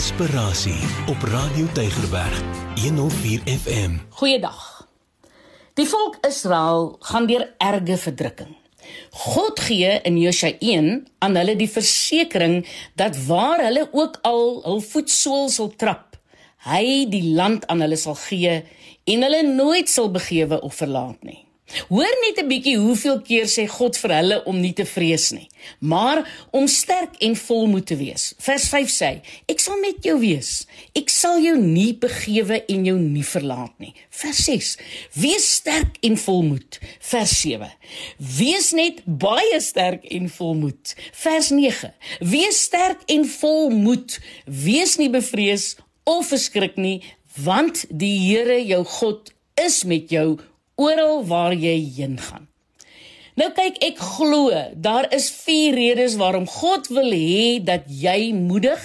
Inspirasie op Radio Tygerberg 104 FM. Goeiedag. Die volk Israel gaan deur erge verdrukking. God gee in Josua 1 aan hulle die versekering dat waar hulle ook al hul voetsool sal trap, hy die land aan hulle sal gee en hulle nooit sal begewe of verlaat nie. Hoor net 'n bietjie hoeveel keer sê God vir hulle om nie te vrees nie, maar om sterk en volmoed te wees. Vers 5 sê: Ek sal met jou wees. Ek sal jou nie begewe en jou nie verlaat nie. Vers 6: Wees sterk en volmoed. Vers 7: Wees net baie sterk en volmoed. Vers 9: Wees sterk en volmoed. Wees nie bevrees of verskrik nie, want die Here jou God is met jou oral waar jy heen gaan. Nou kyk, ek glo daar is vier redes waarom God wil hê dat jy moedig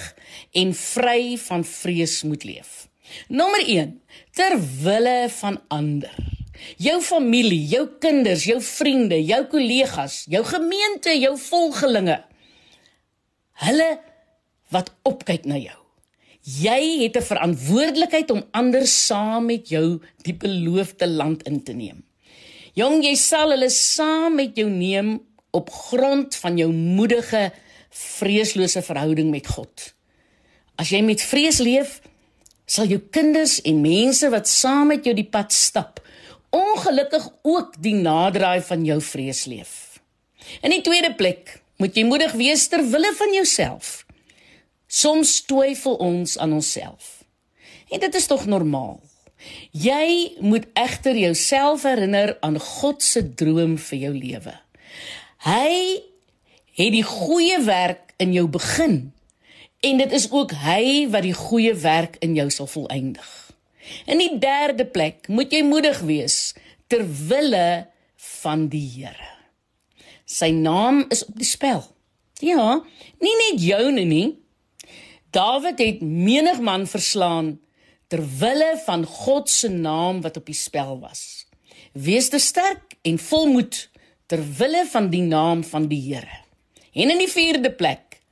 en vry van vrees moet leef. Nommer 1: ter wille van ander. Jou familie, jou kinders, jou vriende, jou kollegas, jou gemeente, jou volgelinge. Hulle wat opkyk na jou. Jy het 'n verantwoordelikheid om ander saam met jou die beloofde land in te neem. Jong, jy sal hulle saam met jou neem op grond van jou moedige, vreeslose verhouding met God. As jy met vrees leef, sal jou kinders en mense wat saam met jou die pad stap, ongelukkig ook die naderdraai van jou vrees leef. In die tweede plek, moet jy moedig wees ter wille van jouself. Soms twyfel ons aan onsself. En dit is tog normaal. Jy moet egter jouself herinner aan God se droom vir jou lewe. Hy het die goeie werk in jou begin en dit is ook hy wat die goeie werk in jou sal volëindig. In die derde plek moet jy moedig wees ter wille van die Here. Sy naam is op die spel. Ja, nie net joune nie, Dawid het menig man verslaan ter wille van God se naam wat op die spel was. Wees te sterk en volmoed ter wille van die naam van die Here. En in die vierde plek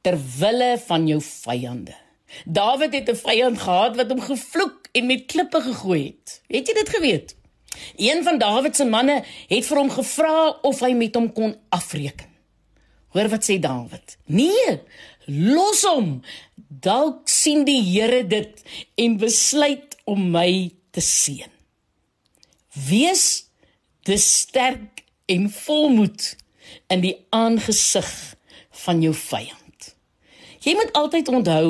ter wille van jou vyande. Dawid het 'n vyand gehad wat hom gevloek en met klippe gegooi het. Het jy dit geweet? Een van Dawid se manne het vir hom gevra of hy met hom kon afreken. Hoor wat sê Dawid? Nee, los hom. Dalk sien die Here dit en besluit om my te seën. Wees te sterk en volmoed in die aangesig van jou vyand. Jy moet altyd onthou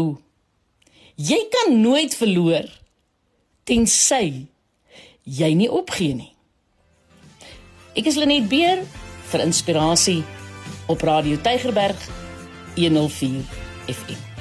jy kan nooit verloor tensy jy nie opgee nie. Ek is Lenet Beer vir inspirasie op Radio Tygerberg 104 FM.